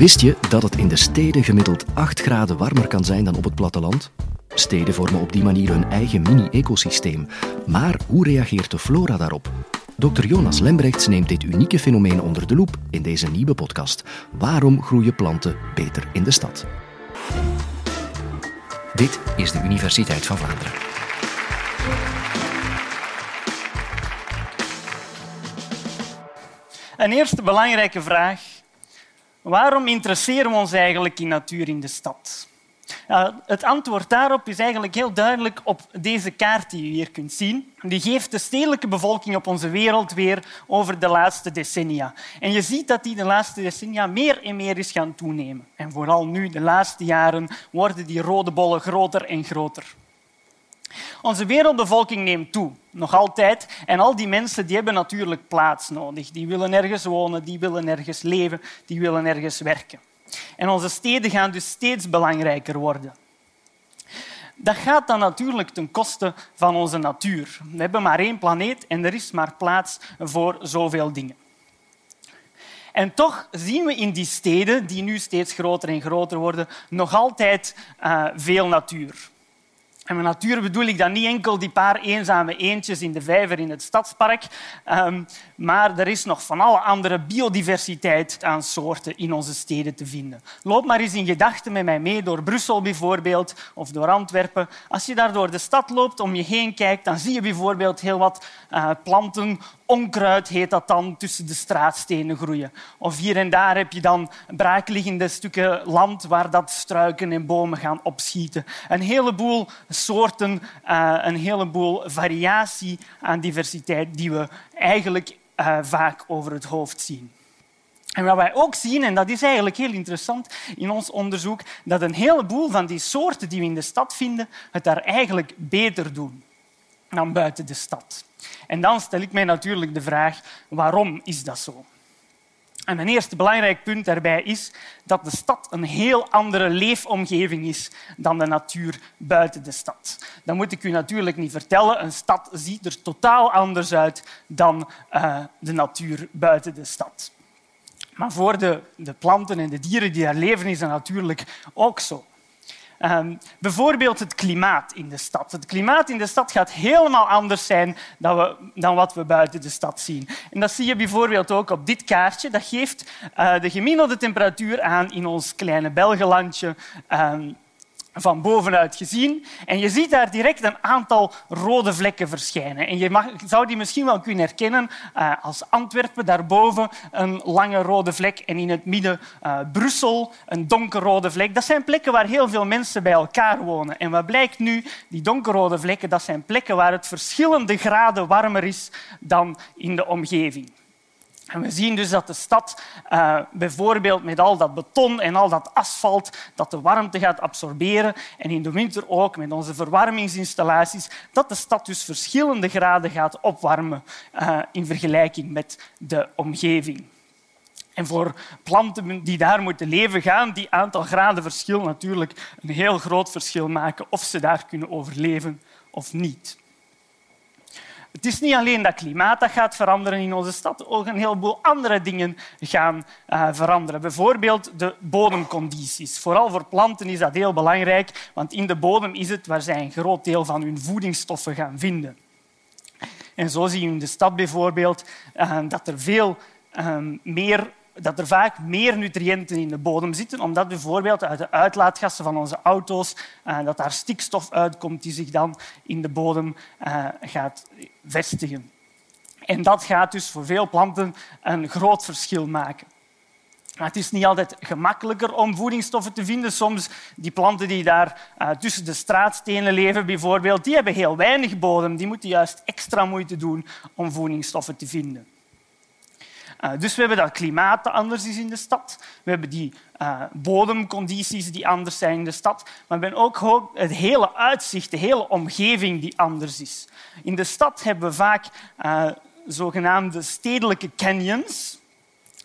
Wist je dat het in de steden gemiddeld 8 graden warmer kan zijn dan op het platteland? Steden vormen op die manier hun eigen mini-ecosysteem. Maar hoe reageert de flora daarop? Dr. Jonas Lembrechts neemt dit unieke fenomeen onder de loep in deze nieuwe podcast. Waarom groeien planten beter in de stad? Dit is de Universiteit van Vlaanderen. Een eerste belangrijke vraag. Waarom interesseren we ons eigenlijk in natuur in de stad? het antwoord daarop is eigenlijk heel duidelijk op deze kaart die u hier kunt zien. Die geeft de stedelijke bevolking op onze wereld weer over de laatste decennia. En je ziet dat die de laatste decennia meer en meer is gaan toenemen. En vooral nu, de laatste jaren, worden die rode bollen groter en groter. Onze wereldbevolking neemt toe, nog altijd. En al die mensen die hebben natuurlijk plaats nodig. Die willen ergens wonen, die willen ergens leven, die willen ergens werken. En onze steden gaan dus steeds belangrijker worden. Dat gaat dan natuurlijk ten koste van onze natuur. We hebben maar één planeet en er is maar plaats voor zoveel dingen. En toch zien we in die steden, die nu steeds groter en groter worden, nog altijd uh, veel natuur. En met natuur bedoel ik dan niet enkel die paar eenzame eendjes in de vijver in het stadspark, um, maar er is nog van alle andere biodiversiteit aan soorten in onze steden te vinden. Loop maar eens in gedachten met mij mee door Brussel bijvoorbeeld of door Antwerpen. Als je daar door de stad loopt, om je heen kijkt, dan zie je bijvoorbeeld heel wat uh, planten onkruid heet dat dan, tussen de straatstenen groeien. Of hier en daar heb je dan braakliggende stukken land waar dat struiken en bomen gaan opschieten. Een heleboel soorten, uh, een heleboel variatie aan diversiteit die we eigenlijk uh, vaak over het hoofd zien. En wat wij ook zien, en dat is eigenlijk heel interessant in ons onderzoek, dat een heleboel van die soorten die we in de stad vinden, het daar eigenlijk beter doen dan buiten de stad. En dan stel ik mij natuurlijk de vraag, waarom is dat zo? En een eerste belangrijk punt daarbij is dat de stad een heel andere leefomgeving is dan de natuur buiten de stad. Dat moet ik u natuurlijk niet vertellen. Een stad ziet er totaal anders uit dan uh, de natuur buiten de stad. Maar voor de, de planten en de dieren die daar leven is dat natuurlijk ook zo. Um, bijvoorbeeld het klimaat in de stad. Het klimaat in de stad gaat helemaal anders zijn dan, we, dan wat we buiten de stad zien. En dat zie je bijvoorbeeld ook op dit kaartje. Dat geeft uh, de gemiddelde temperatuur aan in ons kleine Belgelandje. Um, van bovenuit gezien. En je ziet daar direct een aantal rode vlekken verschijnen. En je mag, zou die misschien wel kunnen herkennen uh, als Antwerpen, daarboven een lange rode vlek en in het midden uh, Brussel, een donkerrode vlek. Dat zijn plekken waar heel veel mensen bij elkaar wonen. En wat blijkt nu? Die donkerrode vlekken dat zijn plekken waar het verschillende graden warmer is dan in de omgeving. We zien dus dat de stad uh, bijvoorbeeld met al dat beton en al dat asfalt dat de warmte gaat absorberen en in de winter ook met onze verwarmingsinstallaties, dat de stad dus verschillende graden gaat opwarmen uh, in vergelijking met de omgeving. En voor planten die daar moeten leven, gaan die aantal graden verschil natuurlijk een heel groot verschil maken of ze daar kunnen overleven of niet. Het is niet alleen dat klimaat dat gaat veranderen in onze stad, ook een heleboel andere dingen gaan uh, veranderen. Bijvoorbeeld de bodemcondities. Vooral voor planten is dat heel belangrijk, want in de bodem is het waar zij een groot deel van hun voedingsstoffen gaan vinden. En zo zie je in de stad bijvoorbeeld uh, dat er veel uh, meer dat er vaak meer nutriënten in de bodem zitten, omdat bijvoorbeeld uit de uitlaatgassen van onze auto's dat daar stikstof uitkomt die zich dan in de bodem gaat vestigen. En dat gaat dus voor veel planten een groot verschil maken. Maar het is niet altijd gemakkelijker om voedingsstoffen te vinden. Soms die planten die daar uh, tussen de straatstenen leven, bijvoorbeeld, die hebben heel weinig bodem. Die moeten juist extra moeite doen om voedingsstoffen te vinden. Uh, dus we hebben dat klimaat dat anders is in de stad. We hebben die uh, bodemcondities die anders zijn in de stad. Maar we hebben ook het hele uitzicht, de hele omgeving die anders is. In de stad hebben we vaak uh, zogenaamde stedelijke canyons.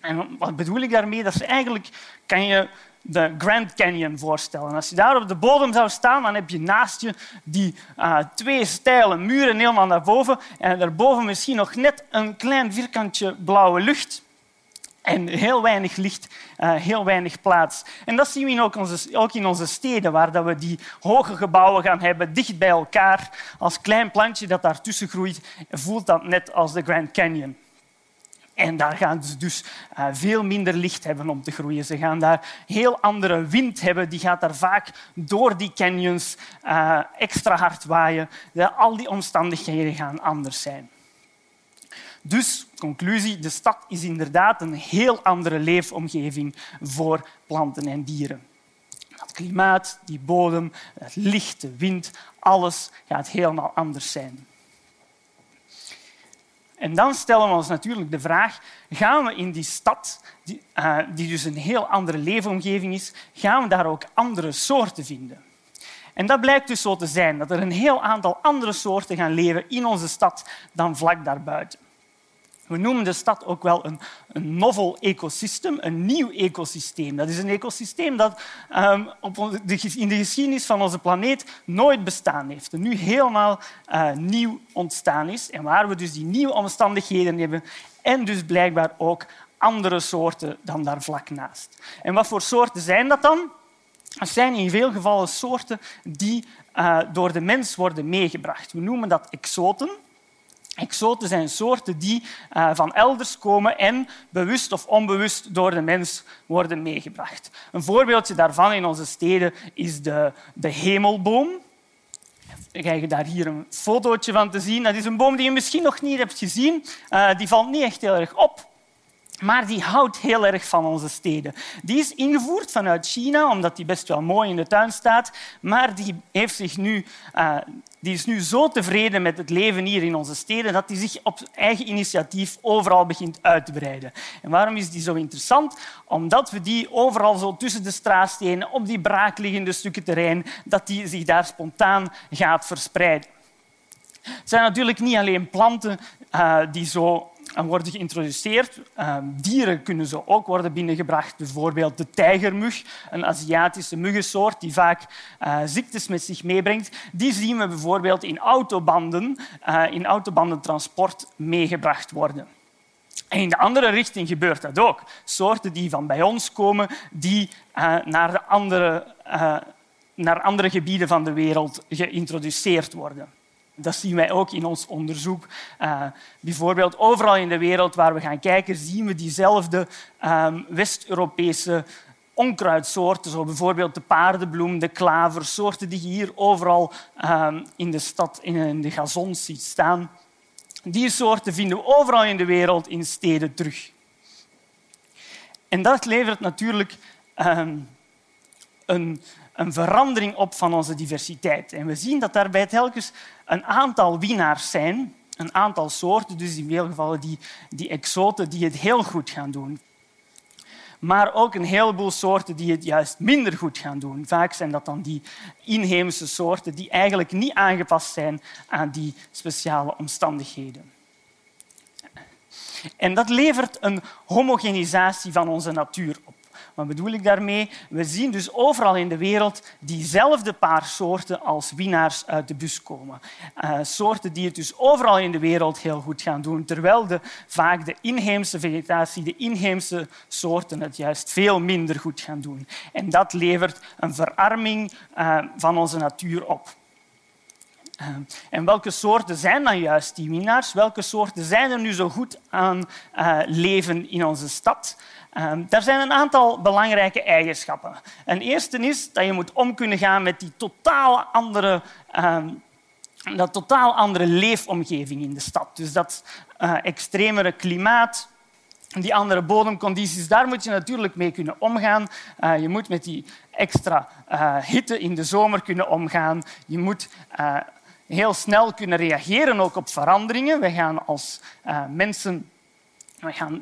En wat bedoel ik daarmee? Dat eigenlijk kan je de Grand Canyon voorstellen. Als je daar op de bodem zou staan, dan heb je naast je die uh, twee steile muren helemaal naar boven en daarboven misschien nog net een klein vierkantje blauwe lucht. En heel weinig licht, uh, heel weinig plaats. En dat zien we ook, onze, ook in onze steden, waar dat we die hoge gebouwen gaan hebben, dicht bij elkaar. Als klein plantje dat daartussen groeit, voelt dat net als de Grand Canyon. En daar gaan ze dus uh, veel minder licht hebben om te groeien. Ze gaan daar heel andere wind hebben. Die gaat daar vaak door die canyons uh, extra hard waaien. Al die omstandigheden gaan anders zijn. Dus, conclusie, de stad is inderdaad een heel andere leefomgeving voor planten en dieren. Het klimaat, die bodem, het licht, de wind, alles gaat helemaal anders zijn. En dan stellen we ons natuurlijk de vraag, gaan we in die stad, die, uh, die dus een heel andere leefomgeving is, gaan we daar ook andere soorten vinden? En dat blijkt dus zo te zijn, dat er een heel aantal andere soorten gaan leven in onze stad dan vlak daarbuiten. We noemen de stad ook wel een, een novel ecosystem, een nieuw ecosysteem. Dat is een ecosysteem dat um, op de, in de geschiedenis van onze planeet nooit bestaan heeft. En nu helemaal uh, nieuw ontstaan is. En waar we dus die nieuwe omstandigheden hebben en dus blijkbaar ook andere soorten dan daar vlak naast. En wat voor soorten zijn dat dan? Dat zijn in veel gevallen soorten die uh, door de mens worden meegebracht. We noemen dat exoten. Exoten zijn soorten die uh, van elders komen en bewust of onbewust door de mens worden meegebracht. Een voorbeeldje daarvan in onze steden is de, de hemelboom. Ik krijg je daar hier een fotootje van te zien. Dat is een boom die je misschien nog niet hebt gezien. Uh, die valt niet echt heel erg op. Maar die houdt heel erg van onze steden. Die is ingevoerd vanuit China, omdat die best wel mooi in de tuin staat. Maar die, heeft zich nu, uh, die is nu zo tevreden met het leven hier in onze steden dat hij zich op eigen initiatief overal begint uit te breiden. En waarom is die zo interessant? Omdat we die overal zo tussen de straatstenen, op die braakliggende stukken terrein, dat die zich daar spontaan gaat verspreiden. Het zijn natuurlijk niet alleen planten uh, die zo worden geïntroduceerd. Ehm, dieren kunnen zo ook worden binnengebracht. Bijvoorbeeld de tijgermug, een Aziatische muggensoort die vaak uh, ziektes met zich meebrengt. Die zien we bijvoorbeeld in autobanden, uh, in autobandentransport meegebracht worden. En in de andere richting gebeurt dat ook. Soorten die van bij ons komen, die uh, naar, de andere, naar andere gebieden van de wereld geïntroduceerd worden. Dat zien wij ook in ons onderzoek. Uh, bijvoorbeeld overal in de wereld waar we gaan kijken, zien we diezelfde um, West-Europese onkruidsoorten, zoals bijvoorbeeld de paardenbloem, de klaver, soorten die je hier overal um, in de stad in de gazons ziet staan. Die soorten vinden we overal in de wereld in steden terug. En dat levert natuurlijk um, een, een verandering op van onze diversiteit. En we zien dat daarbij telkens een aantal winnaars zijn, een aantal soorten, dus in veel gevallen die, die exoten die het heel goed gaan doen. Maar ook een heleboel soorten die het juist minder goed gaan doen. Vaak zijn dat dan die inheemse soorten die eigenlijk niet aangepast zijn aan die speciale omstandigheden. En dat levert een homogenisatie van onze natuur. Wat bedoel ik daarmee? We zien dus overal in de wereld diezelfde paar soorten als winnaars uit de bus komen. Uh, soorten die het dus overal in de wereld heel goed gaan doen, terwijl de, vaak de inheemse vegetatie, de inheemse soorten het juist veel minder goed gaan doen. En dat levert een verarming uh, van onze natuur op. Uh, en welke soorten zijn dan juist die winnaars? Welke soorten zijn er nu zo goed aan leven in onze stad? Um, daar zijn een aantal belangrijke eigenschappen. Een eerste is dat je moet om kunnen gaan met die totaal andere, dat totaal andere leefomgeving in de stad. Dus dat extremere klimaat, die andere bodemcondities, daar moet je natuurlijk mee kunnen omgaan. Je moet met die extra hitte in de zomer kunnen omgaan. Je moet heel snel kunnen reageren ook op veranderingen. We gaan als mensen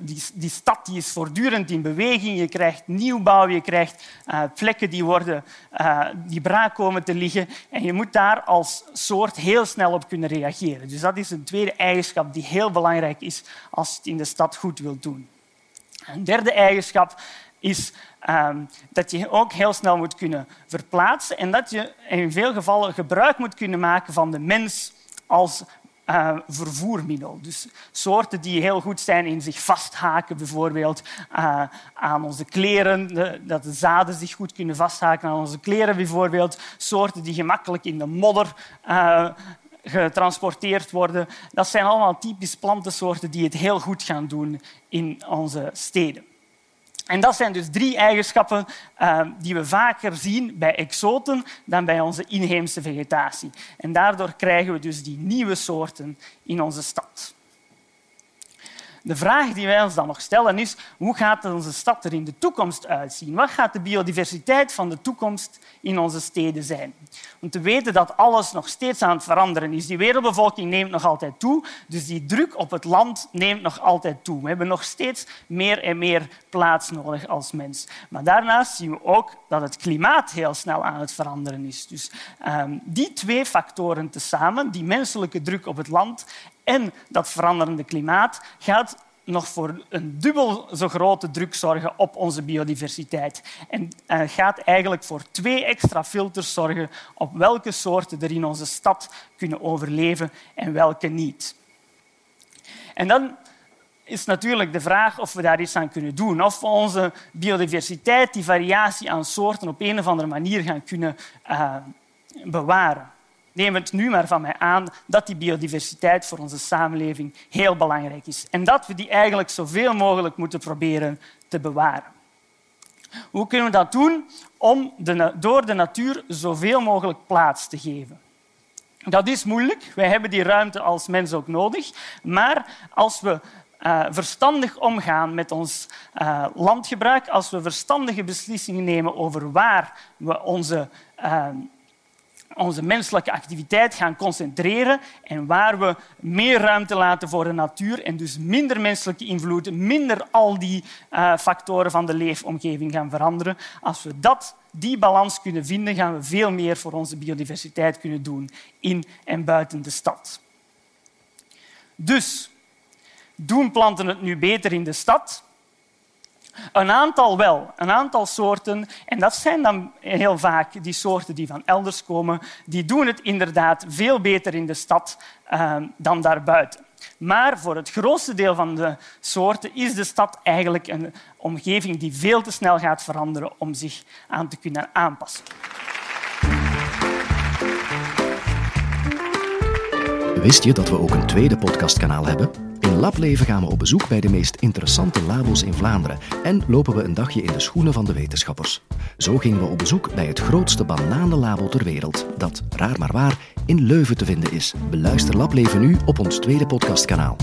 die, die, stad die is voortdurend in beweging. Je krijgt nieuwbouw, je krijgt plekken die, worden, uh, die braak komen te liggen. En je moet daar als soort heel snel op kunnen reageren. Dus dat is een tweede eigenschap die heel belangrijk is als je het in de stad goed wilt doen. Een derde eigenschap is um, dat je ook heel snel moet kunnen verplaatsen en dat je in veel gevallen gebruik moet kunnen maken van de mens als uh, vervoermiddel. Dus soorten die heel goed zijn in zich vasthaken, bijvoorbeeld uh, aan onze kleren, dat de zaden zich goed kunnen vasthaken aan onze kleren, bijvoorbeeld. Soorten die gemakkelijk in de modder uh, getransporteerd worden. Dat zijn allemaal typisch plantensoorten die het heel goed gaan doen in onze steden. En dat zijn dus drie eigenschappen uh, die we vaker zien bij exoten dan bij onze inheemse vegetatie. En daardoor krijgen we dus die nieuwe soorten in onze stad. De vraag die wij ons dan nog stellen is hoe gaat onze stad er in de toekomst uitzien? Wat gaat de biodiversiteit van de toekomst in onze steden zijn? Om te weten dat alles nog steeds aan het veranderen is. Die wereldbevolking neemt nog altijd toe, dus die druk op het land neemt nog altijd toe. We hebben nog steeds meer en meer plaats nodig als mens. Maar daarnaast zien we ook dat het klimaat heel snel aan het veranderen is. Dus um, die twee factoren tezamen, die menselijke druk op het land en dat veranderende klimaat gaat nog voor een dubbel zo grote druk zorgen op onze biodiversiteit. En uh, gaat eigenlijk voor twee extra filters zorgen op welke soorten er in onze stad kunnen overleven en welke niet. En dan is natuurlijk de vraag of we daar iets aan kunnen doen. Of we onze biodiversiteit, die variatie aan soorten, op een of andere manier gaan kunnen uh, bewaren neem het nu maar van mij aan dat die biodiversiteit voor onze samenleving heel belangrijk is en dat we die eigenlijk zoveel mogelijk moeten proberen te bewaren. Hoe kunnen we dat doen? Om de, door de natuur zoveel mogelijk plaats te geven. Dat is moeilijk. Wij hebben die ruimte als mens ook nodig. Maar als we uh, verstandig omgaan met ons uh, landgebruik, als we verstandige beslissingen nemen over waar we onze uh, onze menselijke activiteit gaan concentreren en waar we meer ruimte laten voor de natuur en dus minder menselijke invloed, minder al die uh, factoren van de leefomgeving gaan veranderen. Als we dat, die balans kunnen vinden, gaan we veel meer voor onze biodiversiteit kunnen doen in en buiten de stad. Dus doen planten het nu beter in de stad? Een aantal wel, een aantal soorten. En dat zijn dan heel vaak die soorten die van elders komen. Die doen het inderdaad veel beter in de stad uh, dan daarbuiten. Maar voor het grootste deel van de soorten is de stad eigenlijk een omgeving die veel te snel gaat veranderen om zich aan te kunnen aanpassen. Wist je dat we ook een tweede podcastkanaal hebben? Lableven gaan we op bezoek bij de meest interessante labos in Vlaanderen en lopen we een dagje in de schoenen van de wetenschappers. Zo gingen we op bezoek bij het grootste bananenlabo ter wereld, dat, raar maar waar, in Leuven te vinden is. Beluister Lableven nu op ons tweede podcastkanaal.